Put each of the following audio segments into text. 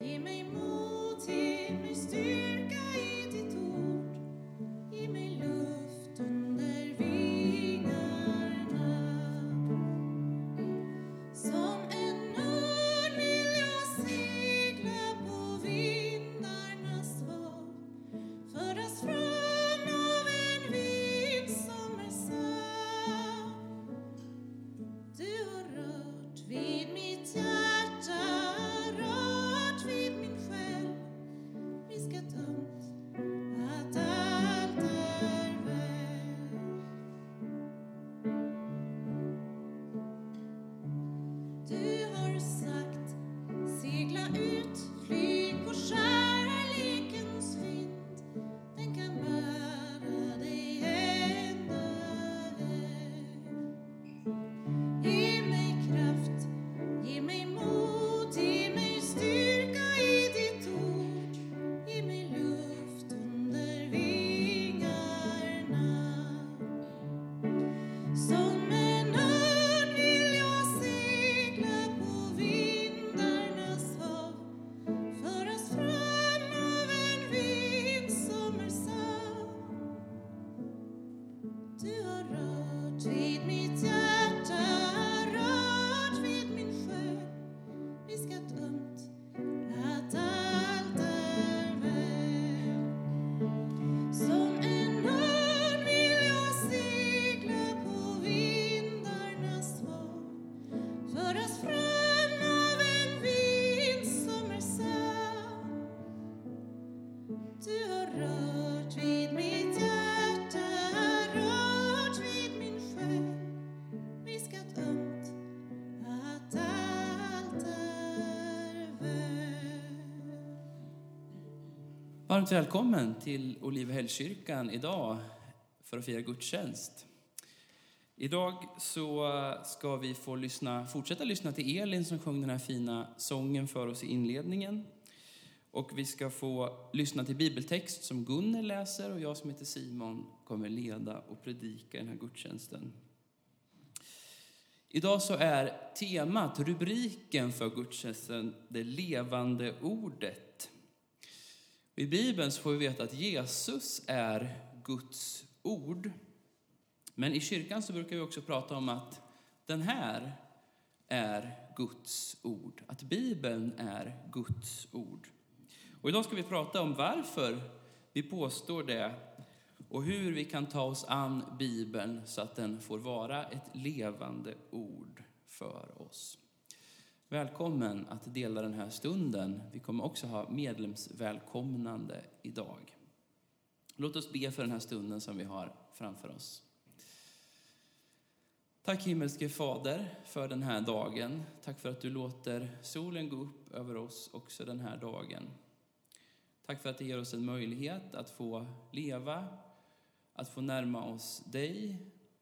Ge mig mod, ge mig styrka i ditt ord. Varmt välkommen till Olivehällskyrkan idag för att fira gudstjänst. Idag så ska vi få lyssna, fortsätta lyssna till Elin som sjöng den här fina sången för oss i inledningen. Och vi ska få lyssna till bibeltext som Gunnel läser och jag som heter Simon kommer leda och predika den här gudstjänsten. Idag så är temat, rubriken för gudstjänsten, det levande ordet. I Bibeln så får vi veta att Jesus är Guds ord. Men i kyrkan så brukar vi också prata om att den här är Guds ord. Att Bibeln är Guds ord. Och idag ska vi prata om varför vi påstår det och hur vi kan ta oss an Bibeln så att den får vara ett levande ord för oss. Välkommen att dela den här stunden. Vi kommer också ha medlemsvälkomnande idag. Låt oss be för den här stunden som vi har framför oss. Tack himmelske Fader för den här dagen. Tack för att du låter solen gå upp över oss också den här dagen. Tack för att det ger oss en möjlighet att få leva, att få närma oss dig,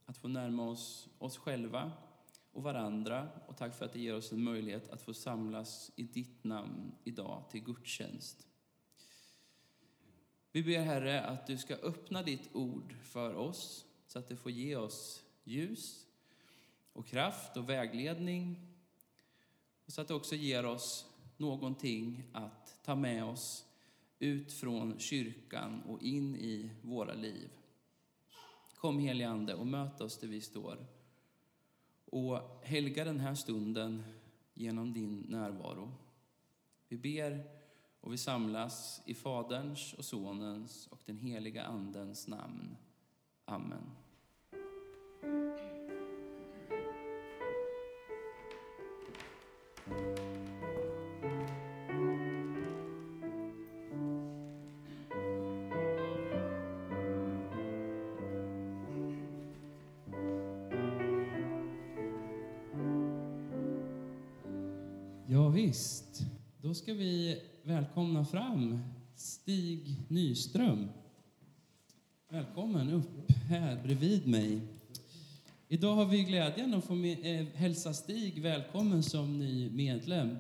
att få närma oss oss själva och varandra. Och tack för att det ger oss en möjlighet att få samlas i ditt namn idag till gudstjänst. Vi ber Herre att du ska öppna ditt ord för oss så att det får ge oss ljus och kraft och vägledning. Och så att det också ger oss någonting att ta med oss ut från kyrkan och in i våra liv. Kom helige Ande och möt oss där vi står. Och helga den här stunden genom din närvaro. Vi ber och vi samlas i Faderns och Sonens och den heliga Andens namn. Amen. Ja, visst. Då ska vi välkomna fram Stig Nyström. Välkommen upp här bredvid mig. Idag har vi glädjen att få med, eh, hälsa Stig välkommen som ny medlem.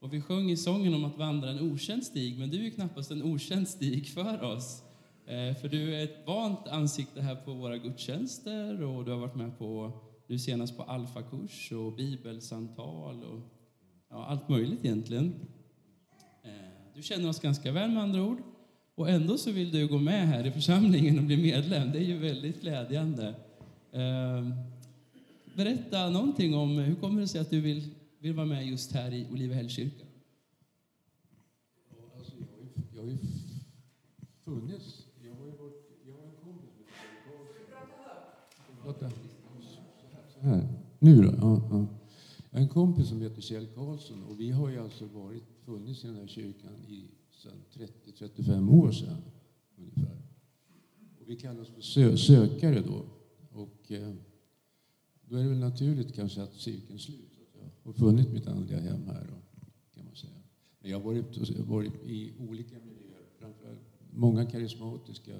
Och vi sjöng i sången om att vandra en okänd stig, men du är ju knappast en okänd stig för oss. Eh, för du är ett vant ansikte här på våra gudstjänster och du har varit med på, nu senast på alfakurs och bibelsamtal och ja, allt möjligt egentligen. Eh, känner oss ganska väl med andra ord. Och ändå så vill du gå med här i församlingen och bli medlem. Det är ju väldigt glädjande. Eh, berätta någonting om hur kommer det sig att du vill, vill vara med just här i Olivehällskyrkan? Ja, alltså, jag, har ju, jag har ju funnits. Jag har ju varit, jag har en kompis Kjell Karlsson. Så här. Nu då? Ja, ja. Jag har en kompis som heter Kjell Karlsson och vi har ju alltså varit, funnits i den här kyrkan i 30-35 år sedan ungefär. Och vi kallas för sö sökare då. Och eh, då är det väl naturligt kanske att cirkeln sluts. Att jag har funnit mitt andliga hem här då, kan man säga. Men jag har varit, varit i olika miljöer, framförallt många karismatiska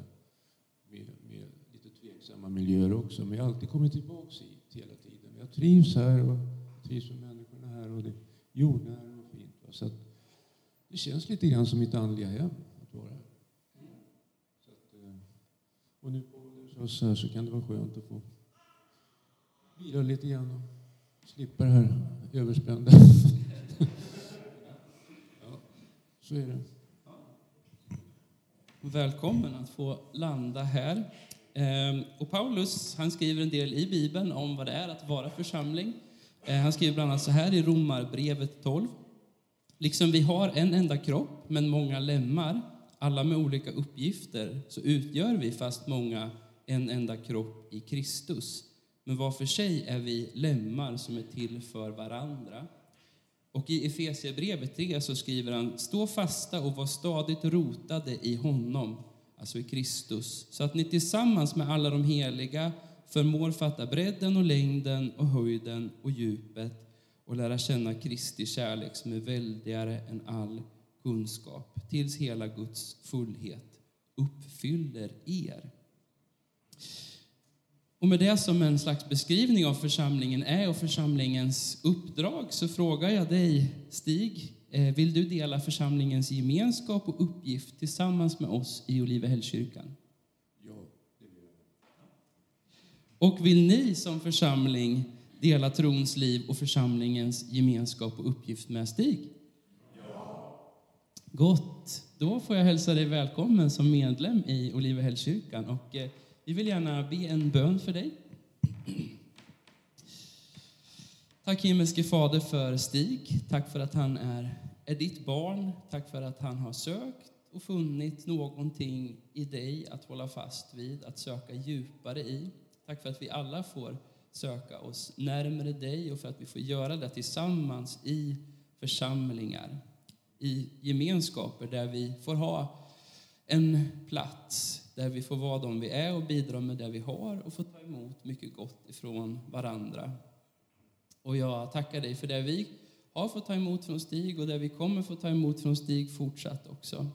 med, med lite tveksamma miljöer också. Men jag har alltid kommit tillbaks hit hela tiden. Jag trivs här och trivs med människorna här och det är jordnära och fint. Va? Så att det känns lite grann som mitt andliga hem att vara här. Så att, eh, och nu på ålderns här så kan det vara skönt att få vila lite grann och slippa det här överspända. ja, så är det. Välkommen att få landa här. Ehm, och Paulus han skriver en del i Bibeln om vad det är att vara församling. Eh, han skriver bland annat så här i Romarbrevet 12. Liksom vi har en enda kropp, men många lemmar, alla med olika uppgifter, så utgör vi, fast många, en enda kropp i Kristus. Men var för sig är vi lemmar som är till för varandra. Och i Efesierbrevet 3 så skriver han, stå fasta och var stadigt rotade i honom, alltså i Kristus, så att ni tillsammans med alla de heliga förmår fatta bredden och längden och höjden och djupet och lära känna Kristi kärlek som är väldigare än all kunskap, tills hela Guds fullhet uppfyller er. Och med det som en slags beskrivning av församlingen är och församlingens uppdrag så frågar jag dig, Stig, eh, vill du dela församlingens gemenskap och uppgift tillsammans med oss i Olivehällskyrkan? Ja, det vill jag. Och vill ni som församling dela trons liv och församlingens gemenskap och uppgift med Stig? Ja. Gott. Då får jag hälsa dig välkommen som medlem i Olivehällskyrkan. Och eh, vi vill gärna be en bön för dig. Tack himmelske Fader för Stig. Tack för att han är, är ditt barn. Tack för att han har sökt och funnit någonting i dig att hålla fast vid, att söka djupare i. Tack för att vi alla får söka oss närmare dig och för att vi får göra det tillsammans i församlingar, i gemenskaper där vi får ha en plats där vi får vara de vi är och bidra med det vi har och få ta emot mycket gott ifrån varandra. Och jag tackar dig för det vi har fått ta emot från Stig och det vi kommer få ta emot från Stig fortsatt också.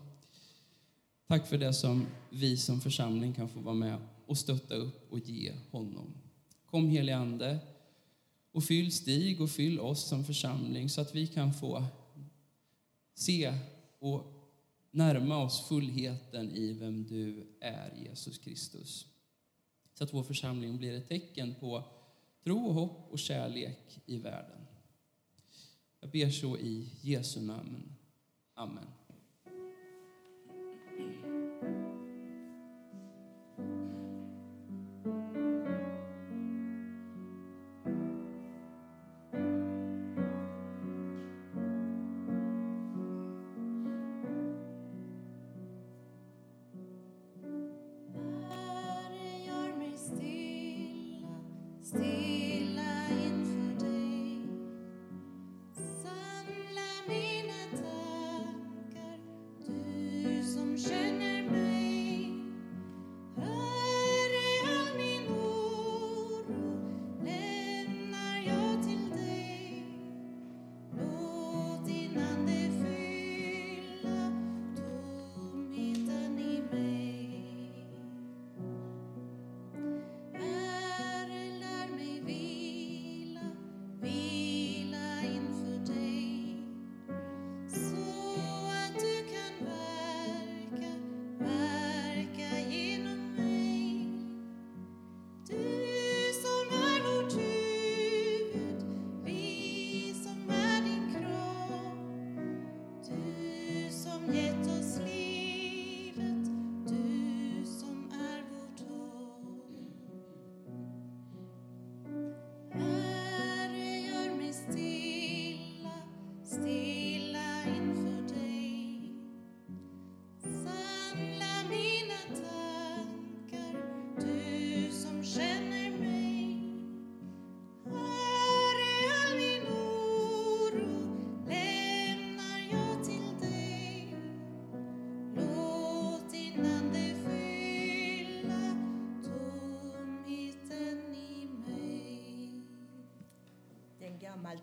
Tack för det som vi som församling kan få vara med och stötta upp och ge honom. Kom helige Ande och fyll Stig och fyll oss som församling så att vi kan få se och närma oss fullheten i vem du är, Jesus Kristus. Så att vår församling blir ett tecken på tro, och hopp och kärlek i världen. Jag ber så i Jesu namn. Amen. see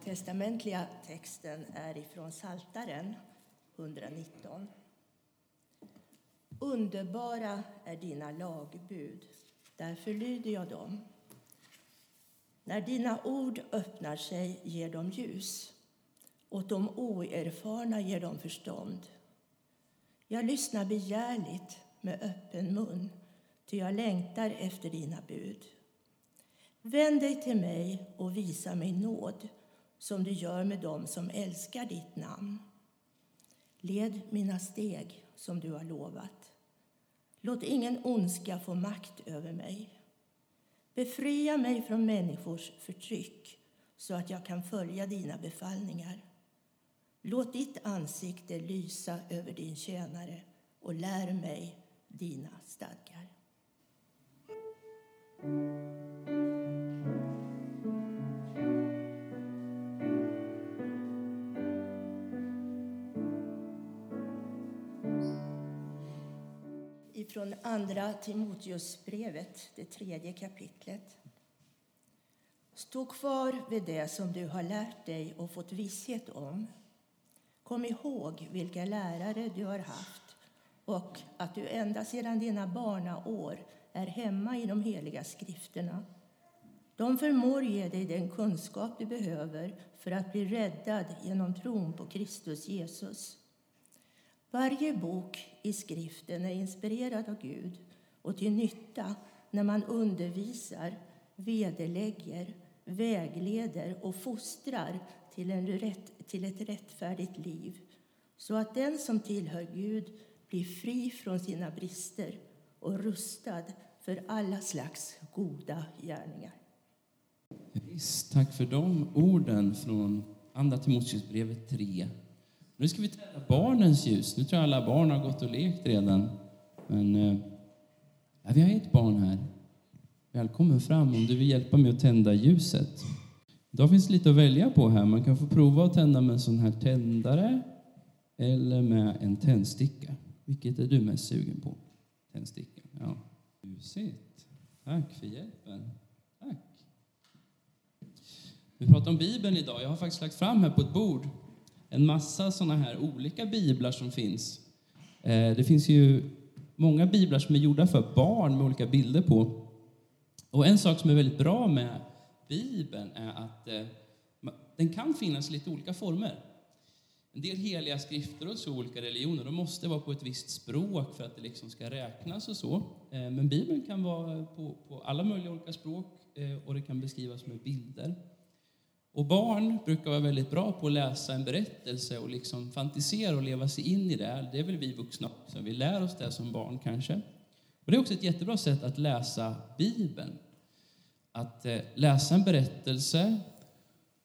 testamentliga texten är ifrån Saltaren 119. Underbara är dina lagbud, därför lyder jag dem. När dina ord öppnar sig ger de ljus, åt de oerfarna ger de förstånd. Jag lyssnar begärligt med öppen mun, ty jag längtar efter dina bud. Vänd dig till mig och visa mig nåd, som du gör med dem som älskar ditt namn. Led mina steg som du har lovat. Låt ingen ondska få makt över mig. Befria mig från människors förtryck så att jag kan följa dina befallningar. Låt ditt ansikte lysa över din tjänare och lär mig dina stadgar. Ifrån Andra Timoteusbrevet, det tredje kapitlet. Stå kvar vid det som du har lärt dig och fått visshet om. Kom ihåg vilka lärare du har haft och att du ända sedan dina barnaår är hemma i de heliga skrifterna. De förmår ge dig den kunskap du behöver för att bli räddad genom tron på Kristus Jesus. Varje bok i skriften är inspirerad av Gud och till nytta när man undervisar, vederlägger, vägleder och fostrar till, en rätt, till ett rättfärdigt liv så att den som tillhör Gud blir fri från sina brister och rustad för alla slags goda gärningar. Visst, tack för de orden från Andra Timoteusbrevet 3. Nu ska vi tända barnens ljus. Nu tror jag alla barn har gått och lekt redan. Men eh, ja, vi har ett barn här. Välkommen fram om du vill hjälpa mig att tända ljuset. Idag finns det lite att välja på här. Man kan få prova att tända med en sån här tändare eller med en tändsticka. Vilket är du mest sugen på? Tändsticka? Ja. Ljusigt. Tack för hjälpen. Tack. Vi pratar om Bibeln idag. Jag har faktiskt lagt fram här på ett bord en massa sådana här olika biblar som finns. Eh, det finns ju många biblar som är gjorda för barn med olika bilder på. Och en sak som är väldigt bra med Bibeln är att eh, den kan finnas i lite olika former. En del heliga skrifter och så, olika religioner, de måste vara på ett visst språk för att det liksom ska räknas och så. Eh, men Bibeln kan vara på, på alla möjliga olika språk och det kan beskrivas med bilder. Och barn brukar vara väldigt bra på att läsa en berättelse och liksom fantisera och leva sig in i det. Det är väl vi vuxna också. Vi lär oss det som barn kanske. Och det är också ett jättebra sätt att läsa Bibeln. Att eh, läsa en berättelse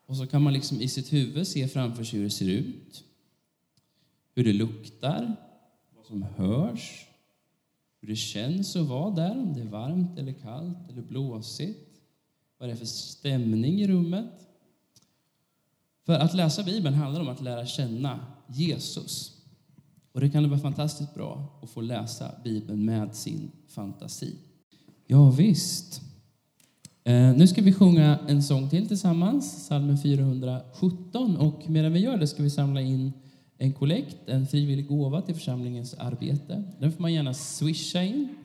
och så kan man liksom i sitt huvud se framför sig hur det ser ut. Hur det luktar, vad som hörs, hur det känns att vara där, om det är varmt eller kallt eller blåsigt. Vad det är för stämning i rummet. För att läsa Bibeln handlar om att lära känna Jesus. Och det kan vara fantastiskt bra att få läsa Bibeln med sin fantasi. Ja, visst. Eh, nu ska vi sjunga en sång till tillsammans, psalmen 417. Och medan vi gör det ska vi samla in en kollekt, en frivillig gåva till församlingens arbete. Den får man gärna swisha in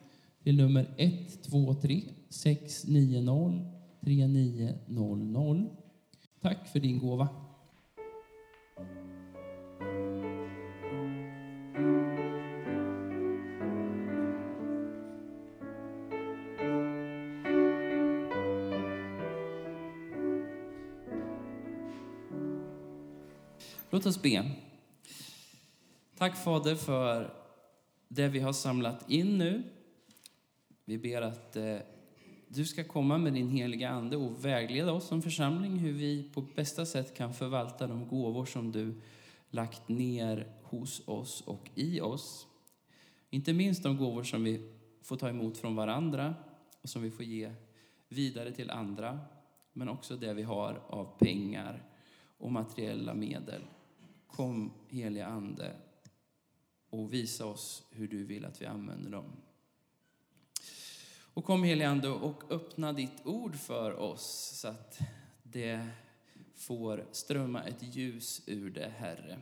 till nummer 123 690 3900. Tack för din gåva. Låt oss be. Tack Fader för det vi har samlat in nu. Vi ber att eh, du ska komma med din heliga Ande och vägleda oss som församling hur vi på bästa sätt kan förvalta de gåvor som du lagt ner hos oss och i oss. Inte minst de gåvor som vi får ta emot från varandra och som vi får ge vidare till andra, men också det vi har av pengar och materiella medel. Kom, helige Ande, och visa oss hur du vill att vi använder dem. Och kom, helige Ande, och öppna ditt ord för oss så att det får strömma ett ljus ur det, Herre.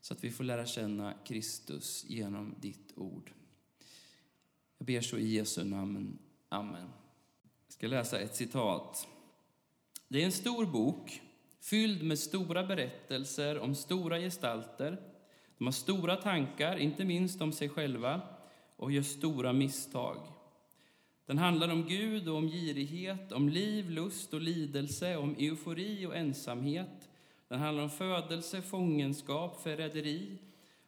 Så att vi får lära känna Kristus genom ditt ord. Jag ber så i Jesu namn. Amen. Jag ska läsa ett citat. Det är en stor bok fylld med stora berättelser om stora gestalter. De har stora tankar, inte minst om sig själva, och gör stora misstag. Den handlar om Gud och om girighet, om liv, lust och lidelse, om eufori och ensamhet. Den handlar om födelse, fångenskap, förräderi,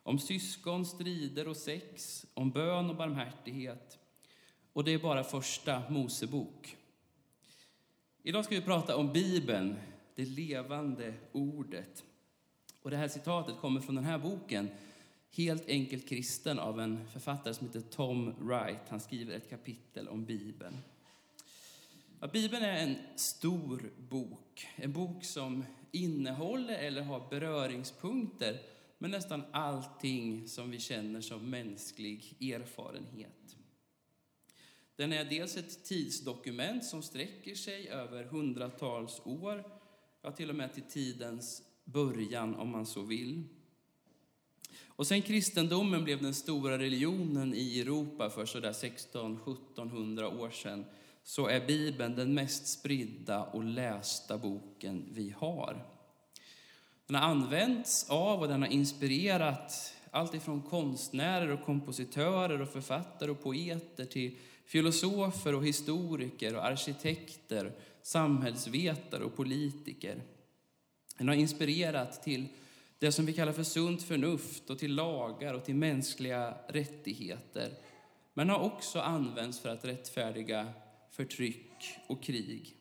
om syskon, strider och sex, om bön och barmhärtighet. Och det är bara första Mosebok. Idag ska vi prata om Bibeln, det levande ordet. Och det här citatet kommer från den här boken, Helt enkelt kristen, av en författare som heter Tom Wright. Han skriver ett kapitel om Bibeln. Ja, Bibeln är en stor bok, en bok som innehåller eller har beröringspunkter med nästan allting som vi känner som mänsklig erfarenhet. Den är dels ett tidsdokument som sträcker sig över hundratals år, ja till och med till tidens början om man så vill. Och sen kristendomen blev den stora religionen i Europa för sådär 1600-1700 år sedan så är Bibeln den mest spridda och lästa boken vi har. Den har använts av och den har inspirerat allt ifrån konstnärer och kompositörer och författare och poeter till filosofer och historiker och arkitekter, samhällsvetare och politiker. Den har inspirerat till det som vi kallar för sunt förnuft och till lagar och till mänskliga rättigheter. Men har också använts för att rättfärdiga förtryck och krig.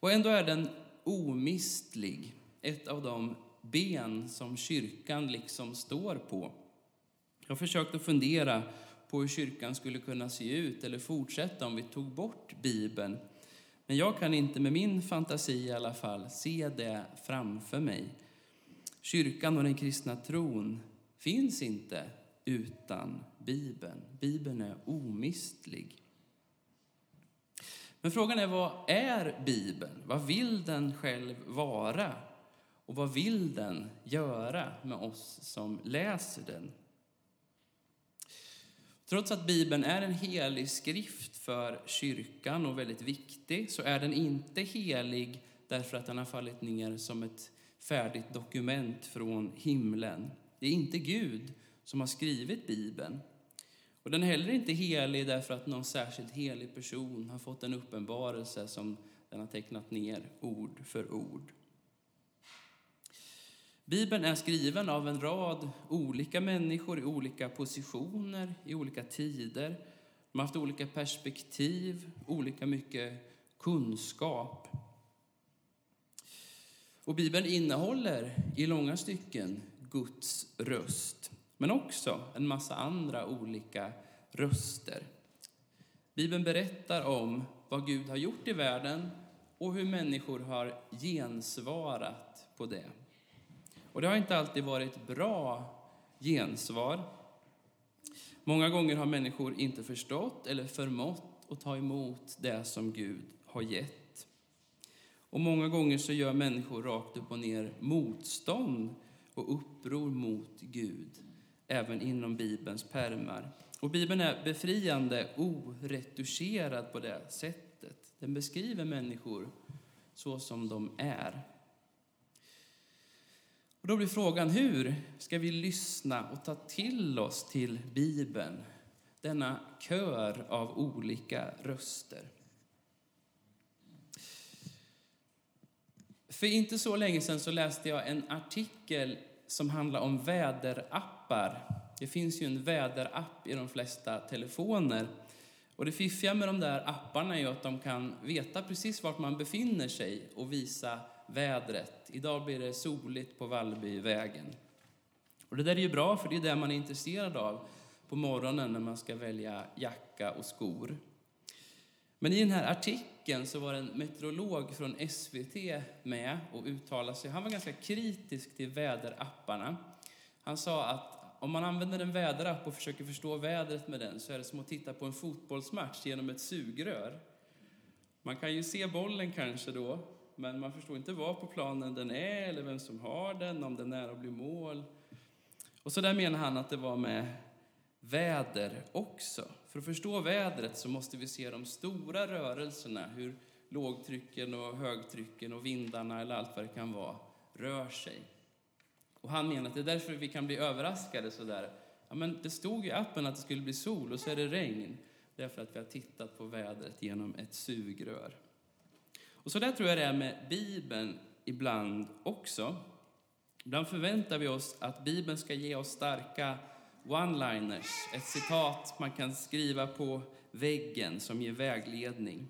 Och ändå är den omistlig, ett av de ben som kyrkan liksom står på. Jag har försökt att fundera på hur kyrkan skulle kunna se ut eller fortsätta om vi tog bort Bibeln. Men jag kan inte med min fantasi i alla fall se det framför mig. Kyrkan och den kristna tron finns inte utan Bibeln. Bibeln är omistlig. Men frågan är vad är Bibeln? Vad vill den själv vara? Och vad vill den göra med oss som läser den? Trots att Bibeln är en helig skrift för kyrkan och väldigt viktig så är den inte helig därför att den har fallit ner som ett färdigt dokument från himlen. Det är inte Gud som har skrivit Bibeln. Och den är heller inte helig därför att någon särskilt helig person har fått en uppenbarelse som den har tecknat ner ord för ord. Bibeln är skriven av en rad olika människor i olika positioner, i olika tider. De har haft olika perspektiv, olika mycket kunskap. Och Bibeln innehåller i långa stycken Guds röst, men också en massa andra olika röster. Bibeln berättar om vad Gud har gjort i världen och hur människor har gensvarat på det. Och det har inte alltid varit bra gensvar. Många gånger har människor inte förstått eller förmått att ta emot det som Gud har gett. Och många gånger så gör människor rakt upp och ner motstånd och uppror mot Gud, även inom Bibelns pärmar. Och Bibeln är befriande oretuscherad på det sättet. Den beskriver människor så som de är. Och då blir frågan, hur ska vi lyssna och ta till oss till Bibeln? Denna kör av olika röster. För inte så länge sedan så läste jag en artikel som handlar om väderappar. Det finns ju en väderapp i de flesta telefoner. Och det fiffiga med de där apparna är att de kan veta precis vart man befinner sig och visa vädret. Idag blir det soligt på Vallbyvägen. Och det där är ju bra, för det är det man är intresserad av på morgonen när man ska välja jacka och skor. Men i den här artikeln så var en meteorolog från SVT med och uttalade sig. Han var ganska kritisk till väderapparna. Han sa att om man använder en väderapp och försöker förstå vädret med den så är det som att titta på en fotbollsmatch genom ett sugrör. Man kan ju se bollen kanske då, men man förstår inte var på planen den är eller vem som har den, om den är nära att bli mål. Och så där menar han att det var med väder också. För att förstå vädret så måste vi se de stora rörelserna, hur lågtrycken och högtrycken och vindarna eller allt vad det kan vara rör sig. Och han menar att det är därför vi kan bli överraskade sådär. Ja, men det stod i appen att det skulle bli sol och så är det regn. Därför att vi har tittat på vädret genom ett sugrör. Och så där tror jag det är med Bibeln ibland också. Ibland förväntar vi oss att Bibeln ska ge oss starka one-liners, ett citat man kan skriva på väggen som ger vägledning.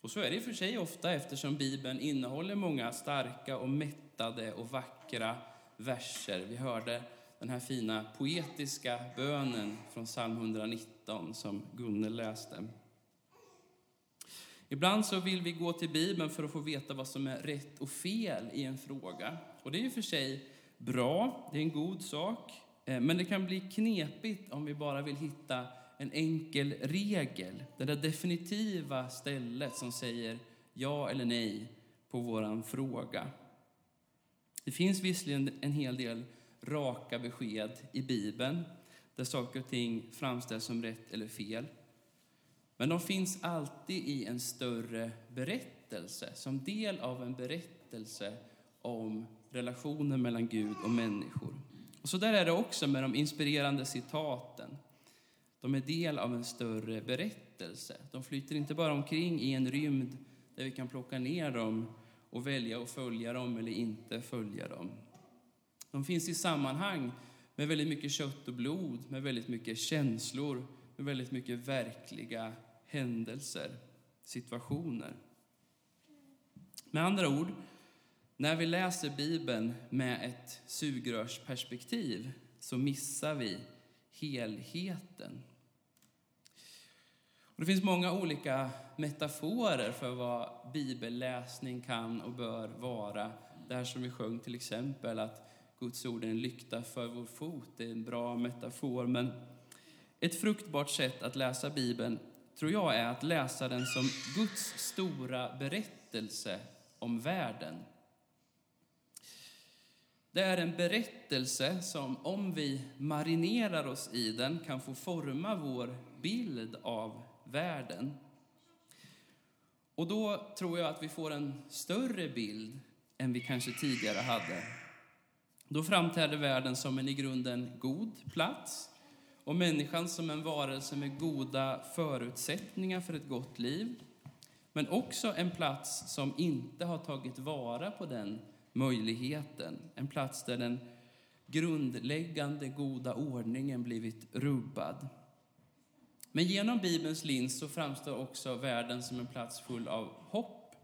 Och så är det i och för sig ofta eftersom Bibeln innehåller många starka och mättade och vackra verser. Vi hörde den här fina poetiska bönen från psalm 119 som Gunnel läste. Ibland så vill vi gå till Bibeln för att få veta vad som är rätt och fel i en fråga. Och det är ju för sig bra, det är en god sak. Eh, men det kan bli knepigt om vi bara vill hitta en enkel regel, det där definitiva stället som säger ja eller nej på våran fråga. Det finns visserligen en hel del raka besked i Bibeln där saker och ting framställs som rätt eller fel. Men de finns alltid i en större berättelse, som del av en berättelse om relationen mellan Gud och människor. Och så där är det också med de inspirerande citaten. De är del av en större berättelse. De flyter inte bara omkring i en rymd där vi kan plocka ner dem och välja att följa dem eller inte följa dem. De finns i sammanhang med väldigt mycket kött och blod, med väldigt mycket känslor, med väldigt mycket verkliga händelser, situationer. Med andra ord, när vi läser Bibeln med ett sugrörsperspektiv så missar vi helheten. Och det finns många olika metaforer för vad bibelläsning kan och bör vara. Det här som vi sjöng till exempel, att Guds ord är en lykta för vår fot. Det är en bra metafor. Men ett fruktbart sätt att läsa Bibeln tror jag är att läsa den som Guds stora berättelse om världen. Det är en berättelse som, om vi marinerar oss i den, kan få forma vår bild av världen. Och då tror jag att vi får en större bild än vi kanske tidigare hade. Då framträder världen som en i grunden god plats och människan som en varelse med goda förutsättningar för ett gott liv. Men också en plats som inte har tagit vara på den möjligheten. En plats där den grundläggande goda ordningen blivit rubbad. Men genom Bibelns lins så framstår också världen som en plats full av hopp.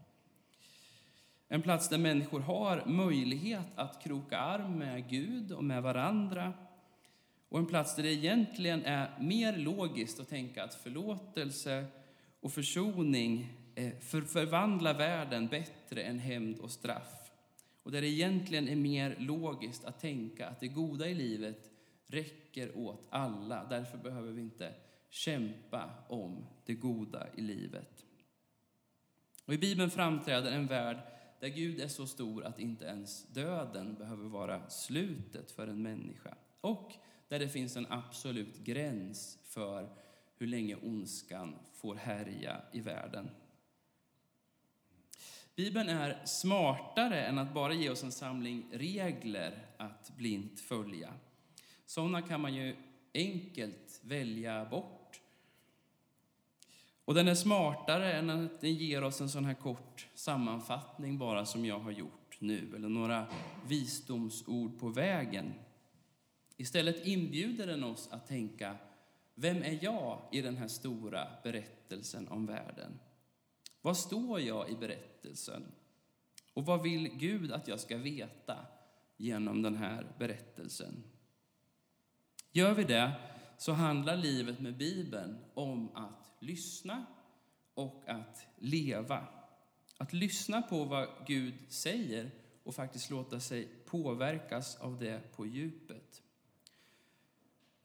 En plats där människor har möjlighet att kroka arm med Gud och med varandra. Och en plats där det egentligen är mer logiskt att tänka att förlåtelse och försoning eh, förvandlar världen bättre än hämnd och straff. Och där det egentligen är mer logiskt att tänka att det goda i livet räcker åt alla. Därför behöver vi inte kämpa om det goda i livet. Och I Bibeln framträder en värld där Gud är så stor att inte ens döden behöver vara slutet för en människa. Och där det finns en absolut gräns för hur länge ondskan får härja i världen. Bibeln är smartare än att bara ge oss en samling regler att blint följa. Sådana kan man ju enkelt välja bort. Och den är smartare än att den ger oss en sån här kort sammanfattning bara som jag har gjort nu, eller några visdomsord på vägen. Istället inbjuder den oss att tänka, vem är jag i den här stora berättelsen om världen? Vad står jag i berättelsen? Och vad vill Gud att jag ska veta genom den här berättelsen? Gör vi det så handlar livet med Bibeln om att lyssna och att leva. Att lyssna på vad Gud säger och faktiskt låta sig påverkas av det på djupet.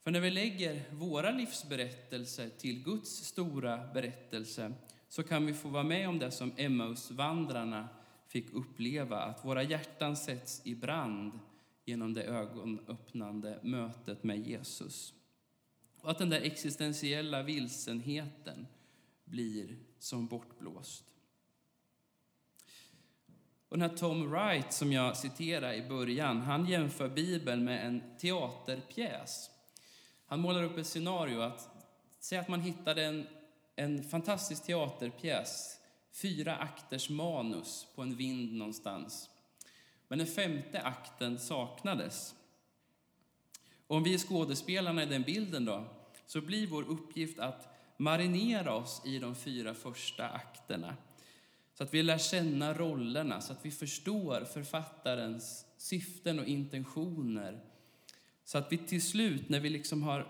För när vi lägger våra livsberättelser till Guds stora berättelse så kan vi få vara med om det som Emmausvandrarna fick uppleva att våra hjärtan sätts i brand genom det ögonöppnande mötet med Jesus. Och att den där existentiella vilsenheten blir som bortblåst. Och den här Tom Wright som jag citerade i början, han jämför Bibeln med en teaterpjäs. Han målar upp ett scenario att, säg att man hittade en, en fantastisk teaterpjäs, fyra akters manus på en vind någonstans. Men den femte akten saknades. Och om vi är skådespelarna i den bilden då, så blir vår uppgift att marinera oss i de fyra första akterna. Så att vi lär känna rollerna, så att vi förstår författarens syften och intentioner. Så att vi till slut, när vi liksom har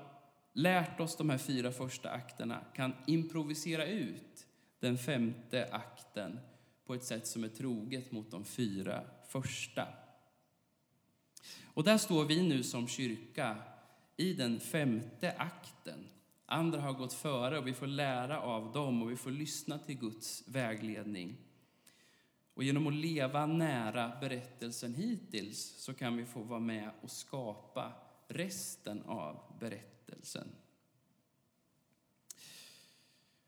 lärt oss de här fyra första akterna, kan improvisera ut den femte akten på ett sätt som är troget mot de fyra första. Och där står vi nu som kyrka i den femte akten. Andra har gått före och vi får lära av dem och vi får lyssna till Guds vägledning. Och genom att leva nära berättelsen hittills så kan vi få vara med och skapa resten av berättelsen.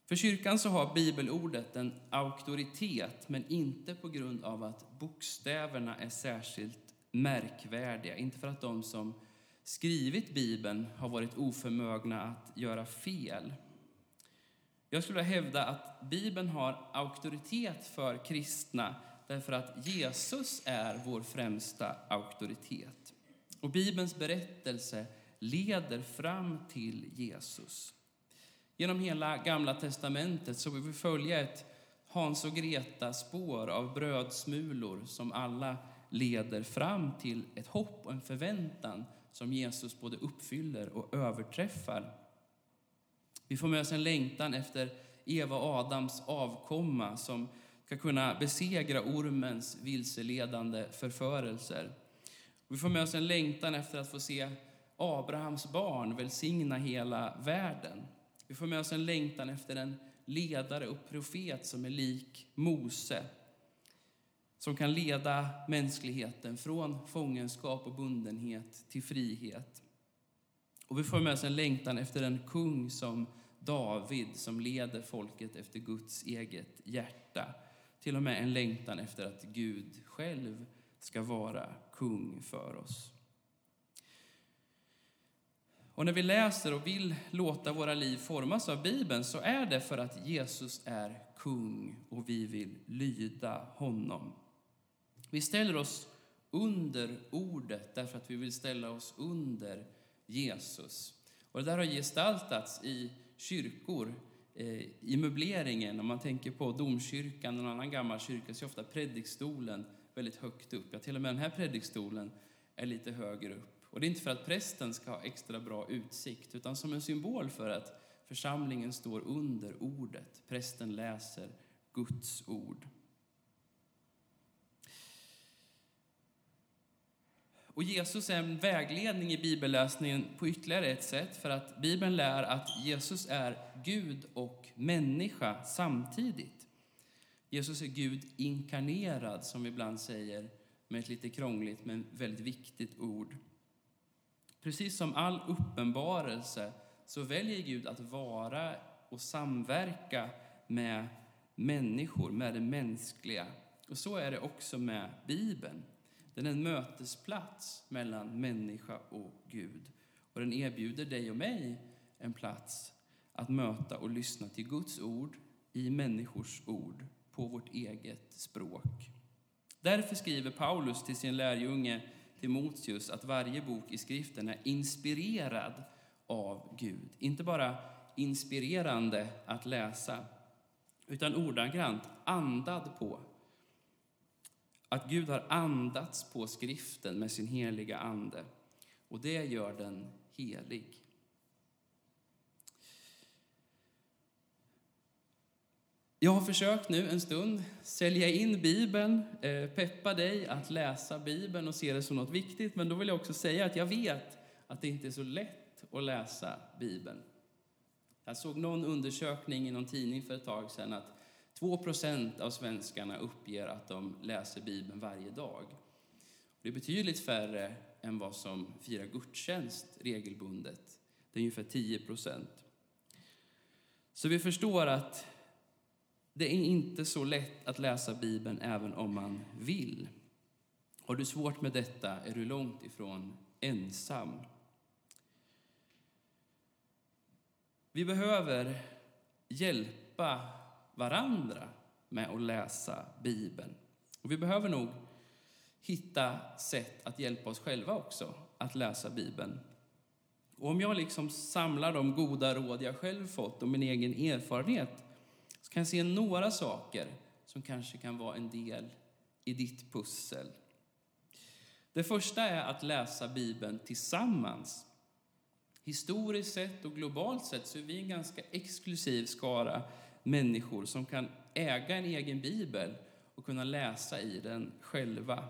För kyrkan så har bibelordet en auktoritet, men inte på grund av att bokstäverna är särskilt märkvärdiga. Inte för att de som skrivit Bibeln har varit oförmögna att göra fel. Jag skulle hävda att Bibeln har auktoritet för kristna därför att Jesus är vår främsta auktoritet. Och Bibelns berättelse leder fram till Jesus. Genom hela Gamla testamentet så vill vi följa ett Hans och Greta-spår av brödsmulor som alla leder fram till ett hopp och en förväntan som Jesus både uppfyller och överträffar. Vi får med oss en längtan efter Eva och Adams avkomma som ska kunna besegra ormens vilseledande förförelser. Vi får med oss en längtan efter att få se Abrahams barn välsigna hela världen. Vi får med oss en längtan efter en ledare och profet som är lik Mose som kan leda mänskligheten från fångenskap och bundenhet till frihet. Och vi får med oss en längtan efter en kung som David som leder folket efter Guds eget hjärta. Till och med en längtan efter att Gud själv ska vara kung för oss. Och när vi läser och vill låta våra liv formas av Bibeln så är det för att Jesus är kung och vi vill lyda honom. Vi ställer oss under ordet därför att vi vill ställa oss under Jesus. Och det där har gestaltats i kyrkor, eh, i möbleringen. Om man tänker på domkyrkan och en annan gammal kyrka så är ofta predikstolen väldigt högt upp. Ja, till och med den här predikstolen är lite högre upp. Och det är inte för att prästen ska ha extra bra utsikt, utan som en symbol för att församlingen står under ordet. Prästen läser Guds ord. Och Jesus är en vägledning i bibelläsningen på ytterligare ett sätt, för att Bibeln lär att Jesus är Gud och människa samtidigt. Jesus är Gud inkarnerad, som vi ibland säger med ett lite krångligt men väldigt viktigt ord. Precis som all uppenbarelse så väljer Gud att vara och samverka med människor, med det mänskliga. Och så är det också med Bibeln. Den är en mötesplats mellan människa och Gud. Och den erbjuder dig och mig en plats att möta och lyssna till Guds ord i människors ord på vårt eget språk. Därför skriver Paulus till sin lärjunge Timoteus att varje bok i skriften är inspirerad av Gud. Inte bara inspirerande att läsa, utan ordagrant andad på att Gud har andats på skriften med sin heliga ande och det gör den helig. Jag har försökt nu en stund sälja in Bibeln, eh, peppa dig att läsa Bibeln och se det som något viktigt. Men då vill jag också säga att jag vet att det inte är så lätt att läsa Bibeln. Jag såg någon undersökning i någon tidning för ett tag sedan att 2 procent av svenskarna uppger att de läser Bibeln varje dag. Det är betydligt färre än vad som firar gudstjänst regelbundet. Det är ungefär 10 procent. Så vi förstår att det är inte så lätt att läsa Bibeln även om man vill. Har du svårt med detta är du långt ifrån ensam. Vi behöver hjälpa varandra med att läsa Bibeln. Och vi behöver nog hitta sätt att hjälpa oss själva också att läsa Bibeln. Och om jag liksom samlar de goda råd jag själv fått och min egen erfarenhet kan jag se några saker som kanske kan vara en del i ditt pussel. Det första är att läsa Bibeln tillsammans. Historiskt sett och globalt sett så är vi en ganska exklusiv skara människor som kan äga en egen bibel och kunna läsa i den själva.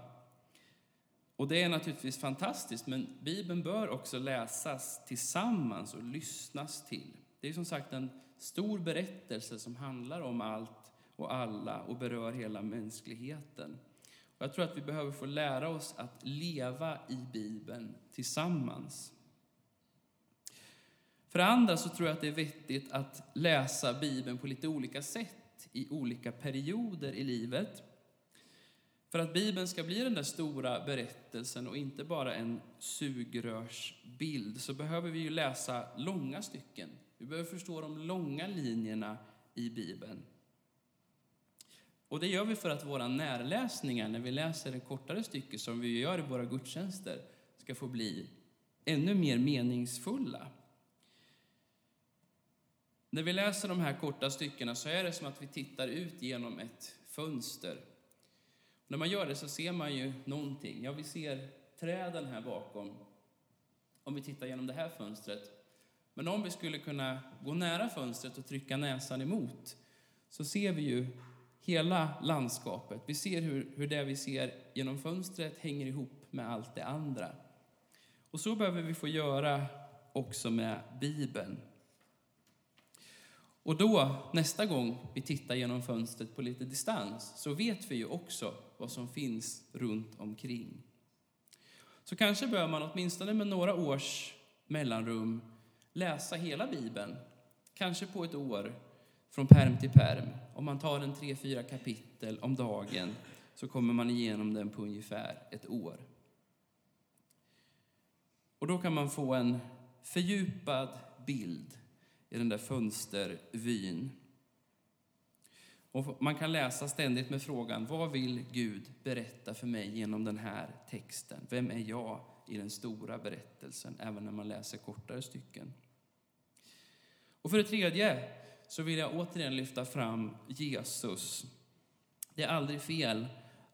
Och det är naturligtvis fantastiskt, men Bibeln bör också läsas tillsammans och lyssnas till. Det är som sagt en stor berättelse som handlar om allt och alla och berör hela mänskligheten. Och jag tror att vi behöver få lära oss att leva i Bibeln tillsammans. För det andra så tror jag att det är vettigt att läsa Bibeln på lite olika sätt i olika perioder i livet. För att Bibeln ska bli den där stora berättelsen och inte bara en sugrörsbild så behöver vi ju läsa långa stycken. Vi behöver förstå de långa linjerna i Bibeln. Och det gör vi för att våra närläsningar, när vi läser ett kortare stycke som vi gör i våra gudstjänster, ska få bli ännu mer meningsfulla. När vi läser de här korta styckena så är det som att vi tittar ut genom ett fönster. När man gör det så ser man ju någonting. Ja, vi ser träden här bakom, om vi tittar genom det här fönstret. Men om vi skulle kunna gå nära fönstret och trycka näsan emot så ser vi ju hela landskapet. Vi ser hur, hur det vi ser genom fönstret hänger ihop med allt det andra. Och så behöver vi få göra också med Bibeln. Och då, nästa gång vi tittar genom fönstret på lite distans, så vet vi ju också vad som finns runt omkring. Så kanske bör man åtminstone med några års mellanrum läsa hela Bibeln, kanske på ett år, från perm till perm. Om man tar en tre, fyra kapitel om dagen så kommer man igenom den på ungefär ett år. Och då kan man få en fördjupad bild i den där fönstervyn. Och man kan läsa ständigt med frågan, vad vill Gud berätta för mig genom den här texten? Vem är jag i den stora berättelsen, även när man läser kortare stycken? Och för det tredje så vill jag återigen lyfta fram Jesus. Det är aldrig fel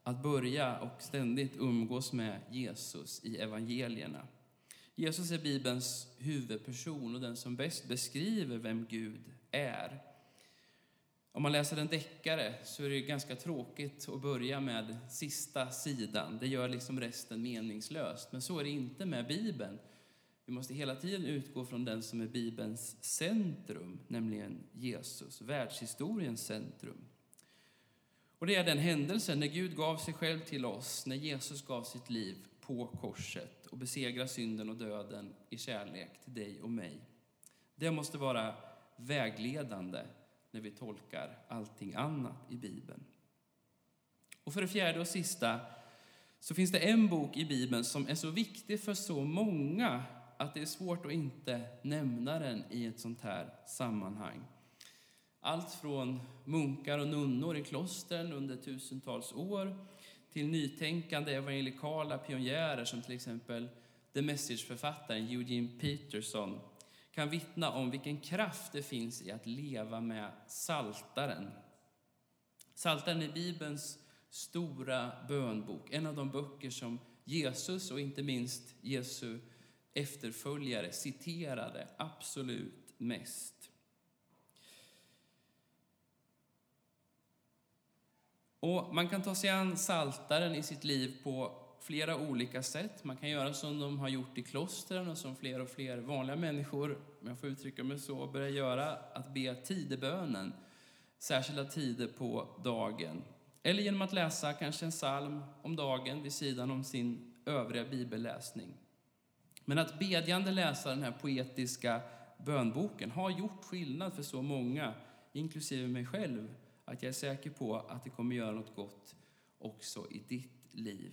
att börja och ständigt umgås med Jesus i evangelierna. Jesus är Bibelns huvudperson och den som bäst beskriver vem Gud är. Om man läser en deckare så är det ganska tråkigt att börja med sista sidan. Det gör liksom resten meningslöst. Men så är det inte med Bibeln. Vi måste hela tiden utgå från den som är Bibelns centrum, nämligen Jesus, världshistoriens centrum. Och det är den händelsen när Gud gav sig själv till oss, när Jesus gav sitt liv på korset och besegrade synden och döden i kärlek till dig och mig. Det måste vara vägledande när vi tolkar allting annat i Bibeln. Och för det fjärde och sista så finns det en bok i Bibeln som är så viktig för så många att det är svårt att inte nämna den i ett sånt här sammanhang. Allt från munkar och nunnor i klostren under tusentals år till nytänkande evangelikala pionjärer som till exempel The Message-författaren Eugene Peterson kan vittna om vilken kraft det finns i att leva med Saltaren. Saltaren är Bibelns stora bönbok, en av de böcker som Jesus och inte minst Jesu efterföljare citerade absolut mest. Och man kan ta sig an saltaren i sitt liv på flera olika sätt. Man kan göra som de har gjort i klostren och som fler och fler vanliga människor, om jag får uttrycka mig så, börjar göra, att be tidebönen. särskilda tider på dagen. Eller genom att läsa kanske en psalm om dagen vid sidan om sin övriga bibelläsning. Men att bedjande läsa den här poetiska bönboken har gjort skillnad för så många, inklusive mig själv, att jag är säker på att det kommer göra något gott också i ditt liv.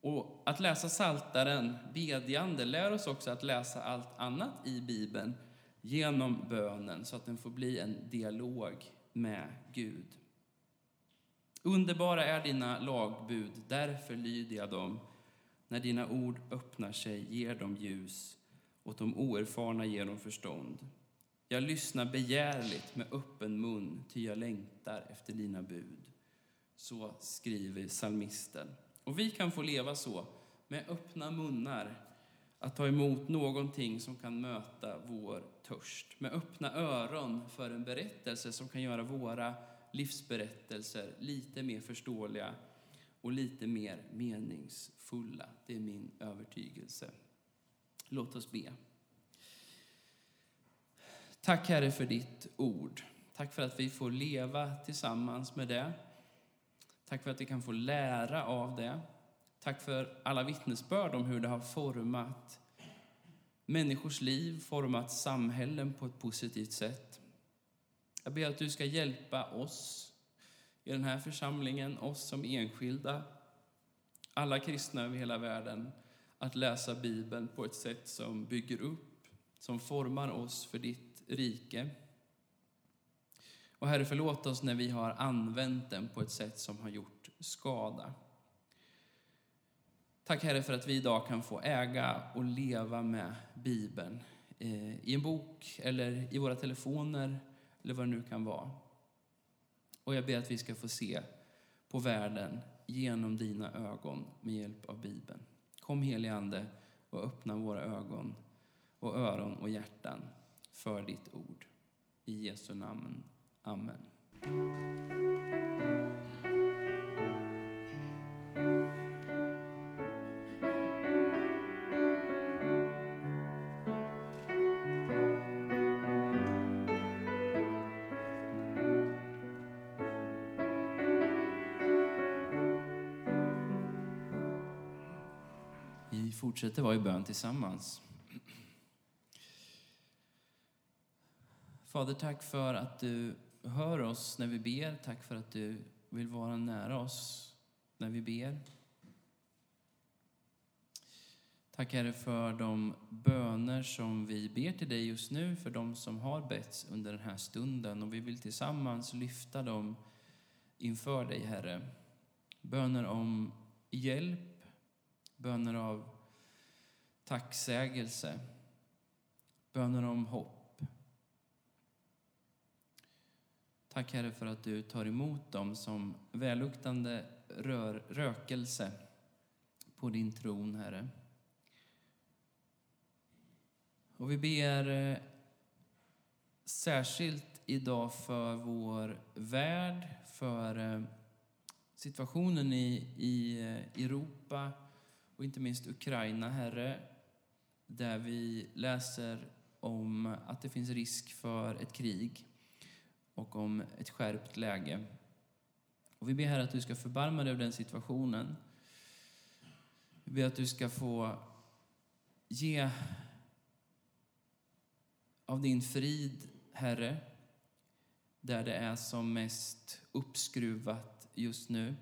Och att läsa Saltaren bedjande lär oss också att läsa allt annat i Bibeln genom bönen så att den får bli en dialog med Gud. Underbara är dina lagbud, därför lyder jag dem. När dina ord öppnar sig ger de ljus, åt de oerfarna ger de förstånd. Jag lyssnar begärligt med öppen mun, ty jag längtar efter dina bud. Så skriver psalmisten. Och vi kan få leva så, med öppna munnar, att ta emot någonting som kan möta vår törst. Med öppna öron för en berättelse som kan göra våra livsberättelser lite mer förståeliga och lite mer meningsfulla. Det är min övertygelse. Låt oss be. Tack Herre för ditt ord. Tack för att vi får leva tillsammans med det. Tack för att vi kan få lära av det. Tack för alla vittnesbörd om hur det har format människors liv, format samhällen på ett positivt sätt. Jag ber att du ska hjälpa oss i den här församlingen, oss som enskilda, alla kristna över hela världen, att läsa Bibeln på ett sätt som bygger upp, som formar oss för ditt rike. Och Herre, förlåt oss när vi har använt den på ett sätt som har gjort skada. Tack Herre för att vi idag kan få äga och leva med Bibeln eh, i en bok eller i våra telefoner eller vad det nu kan vara. Och jag ber att vi ska få se på världen genom dina ögon med hjälp av Bibeln. Kom helige Ande och öppna våra ögon och öron och hjärtan för ditt ord. I Jesu namn. Amen. Fortsätter vara i bön tillsammans. Fader, tack för att du hör oss när vi ber. Tack för att du vill vara nära oss när vi ber. Tack Herre för de böner som vi ber till dig just nu, för de som har betts under den här stunden. Och vi vill tillsammans lyfta dem inför dig, Herre. Böner om hjälp, böner av tacksägelse, böner om hopp. Tack Herre för att du tar emot dem som välluktande rör, rökelse på din tron, Herre. Och vi ber eh, särskilt idag för vår värld, för eh, situationen i, i eh, Europa och inte minst Ukraina, Herre, där vi läser om att det finns risk för ett krig och om ett skärpt läge. Och vi ber här att du ska förbarma dig över den situationen. Vi ber att du ska få ge av din frid, Herre, där det är som mest uppskruvat just nu.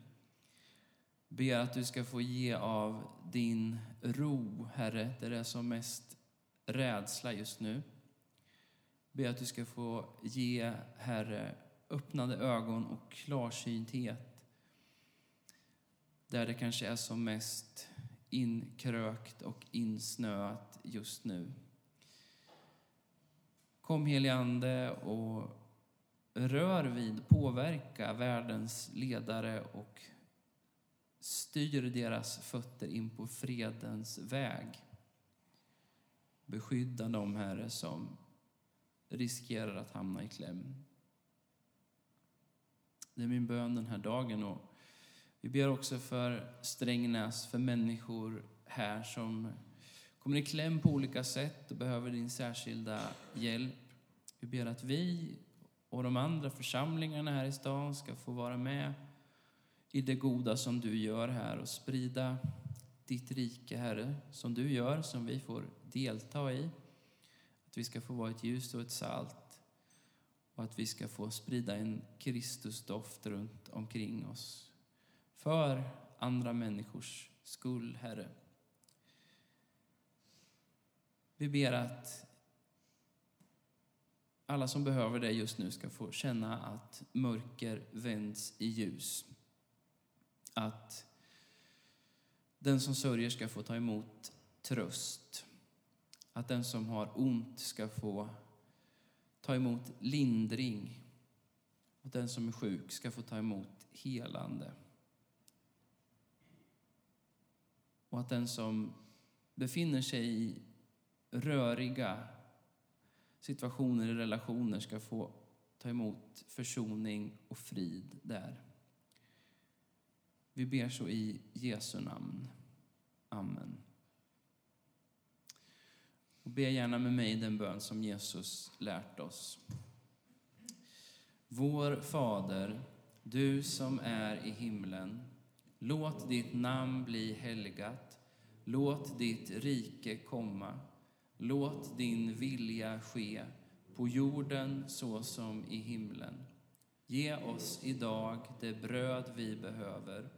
Ber att du ska få ge av din ro, Herre, där det är som mest rädsla just nu. Ber att du ska få ge, Herre, öppnade ögon och klarsynthet där det kanske är som mest inkrökt och insnöat just nu. Kom helige Ande och rör vid, påverka världens ledare och styr deras fötter in på fredens väg. Beskydda dem, Herre, som riskerar att hamna i kläm. Det är min bön den här dagen. Och vi ber också för Strängnäs, för människor här som kommer i kläm på olika sätt och behöver din särskilda hjälp. Vi ber att vi och de andra församlingarna här i stan ska få vara med i det goda som du gör här och sprida ditt rike, Herre, som du gör, som vi får delta i. Att vi ska få vara ett ljus och ett salt och att vi ska få sprida en Kristusdoft runt omkring oss. För andra människors skull, Herre. Vi ber att alla som behöver det just nu ska få känna att mörker vänds i ljus. Att den som sörjer ska få ta emot tröst. Att den som har ont ska få ta emot lindring. Och den som är sjuk ska få ta emot helande. Och att den som befinner sig i röriga situationer i relationer ska få ta emot försoning och frid där. Vi ber så i Jesu namn. Amen. Och be gärna med mig den bön som Jesus lärt oss. Vår Fader, du som är i himlen. Låt ditt namn bli helgat. Låt ditt rike komma. Låt din vilja ske på jorden så som i himlen. Ge oss idag det bröd vi behöver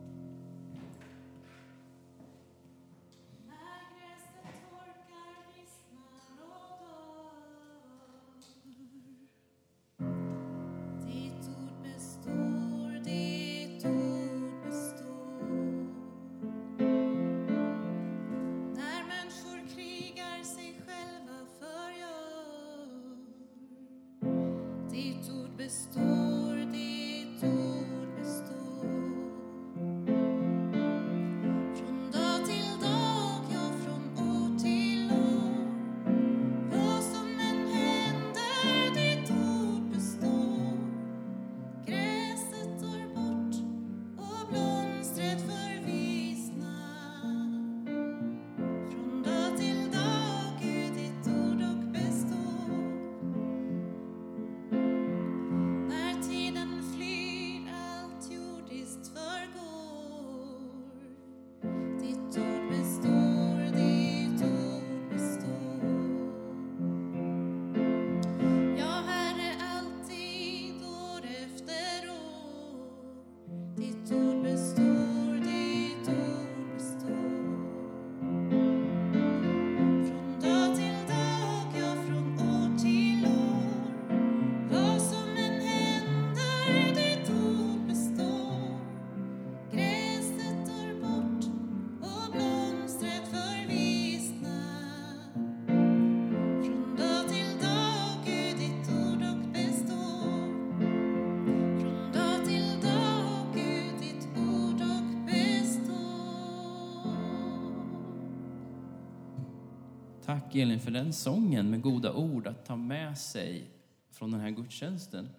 Tack Elin för den sången med goda ord att ta med sig från den här gudstjänsten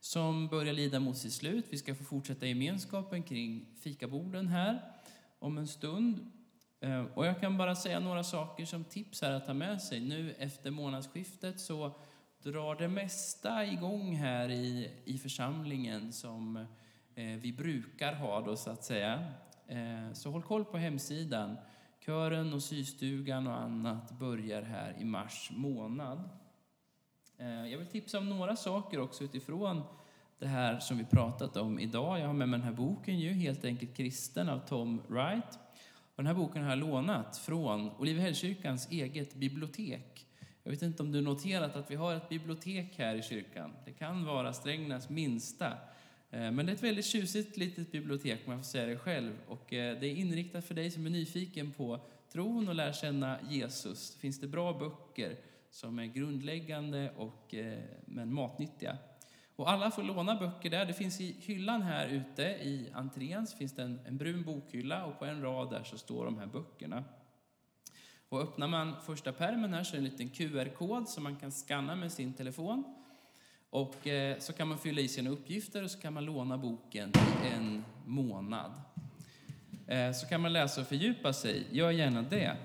som börjar lida mot sitt slut. Vi ska få fortsätta gemenskapen kring fikaborden här om en stund. Eh, och jag kan bara säga några saker som tips här att ta med sig. Nu efter månadsskiftet så drar det mesta igång här i, i församlingen som eh, vi brukar ha då så att säga. Eh, så håll koll på hemsidan. Kören och systugan och annat börjar här i mars månad. Eh, jag vill tipsa om några saker också utifrån det här som vi pratat om idag. Jag har med mig den här boken ju, Helt enkelt kristen av Tom Wright. Och den här boken har jag lånat från Olivehällskyrkans eget bibliotek. Jag vet inte om du noterat att vi har ett bibliotek här i kyrkan. Det kan vara Strängnäs minsta. Eh, men det är ett väldigt tjusigt litet bibliotek om jag får säga det själv. Och eh, det är inriktat för dig som är nyfiken på tron och lär känna Jesus. Det finns det bra böcker som är grundläggande och, eh, men matnyttiga. Och alla får låna böcker där. Det finns i hyllan här ute i entrén så finns det en, en brun bokhylla och på en rad där så står de här böckerna. Och öppnar man första pärmen här så är det en liten QR-kod som man kan scanna med sin telefon. Och eh, så kan man fylla i sina uppgifter och så kan man låna boken i en månad. Eh, så kan man läsa och fördjupa sig. Gör gärna det.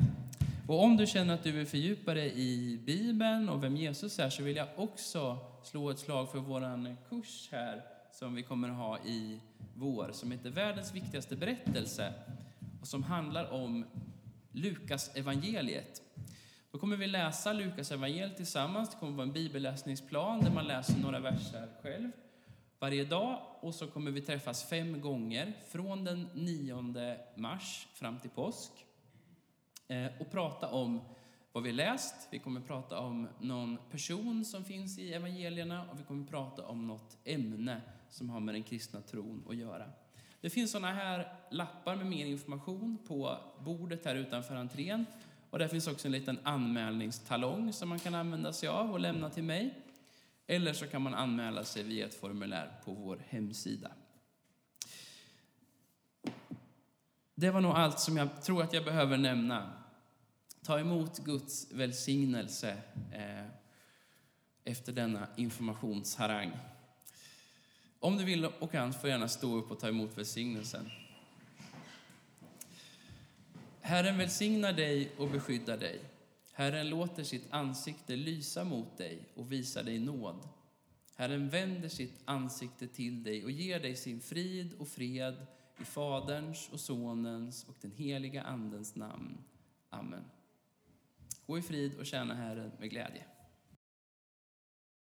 Och om du känner att du vill fördjupa dig i Bibeln och vem Jesus är så vill jag också slå ett slag för vår kurs här som vi kommer att ha i vår som heter Världens viktigaste berättelse och som handlar om Lukas evangeliet. Då kommer vi läsa Lukas evangeliet tillsammans. Det kommer vara en bibelläsningsplan där man läser några verser själv varje dag och så kommer vi träffas fem gånger från den 9 mars fram till påsk eh, och prata om vad vi läst. Vi kommer prata om någon person som finns i evangelierna och vi kommer prata om något ämne som har med den kristna tron att göra. Det finns sådana här lappar med mer information på bordet här utanför entrén. Och där finns också en liten anmälningstalong som man kan använda sig av och lämna till mig. Eller så kan man anmäla sig via ett formulär på vår hemsida. Det var nog allt som jag tror att jag behöver nämna. Ta emot Guds välsignelse eh, efter denna informationsharang. Om du vill och kan får gärna stå upp och ta emot välsignelsen. Herren välsignar dig och beskyddar dig. Herren låter sitt ansikte lysa mot dig och visar dig nåd. Herren vänder sitt ansikte till dig och ger dig sin frid och fred i Faderns och Sonens och den heliga Andens namn. Amen. Gå i frid och tjäna Herren med glädje.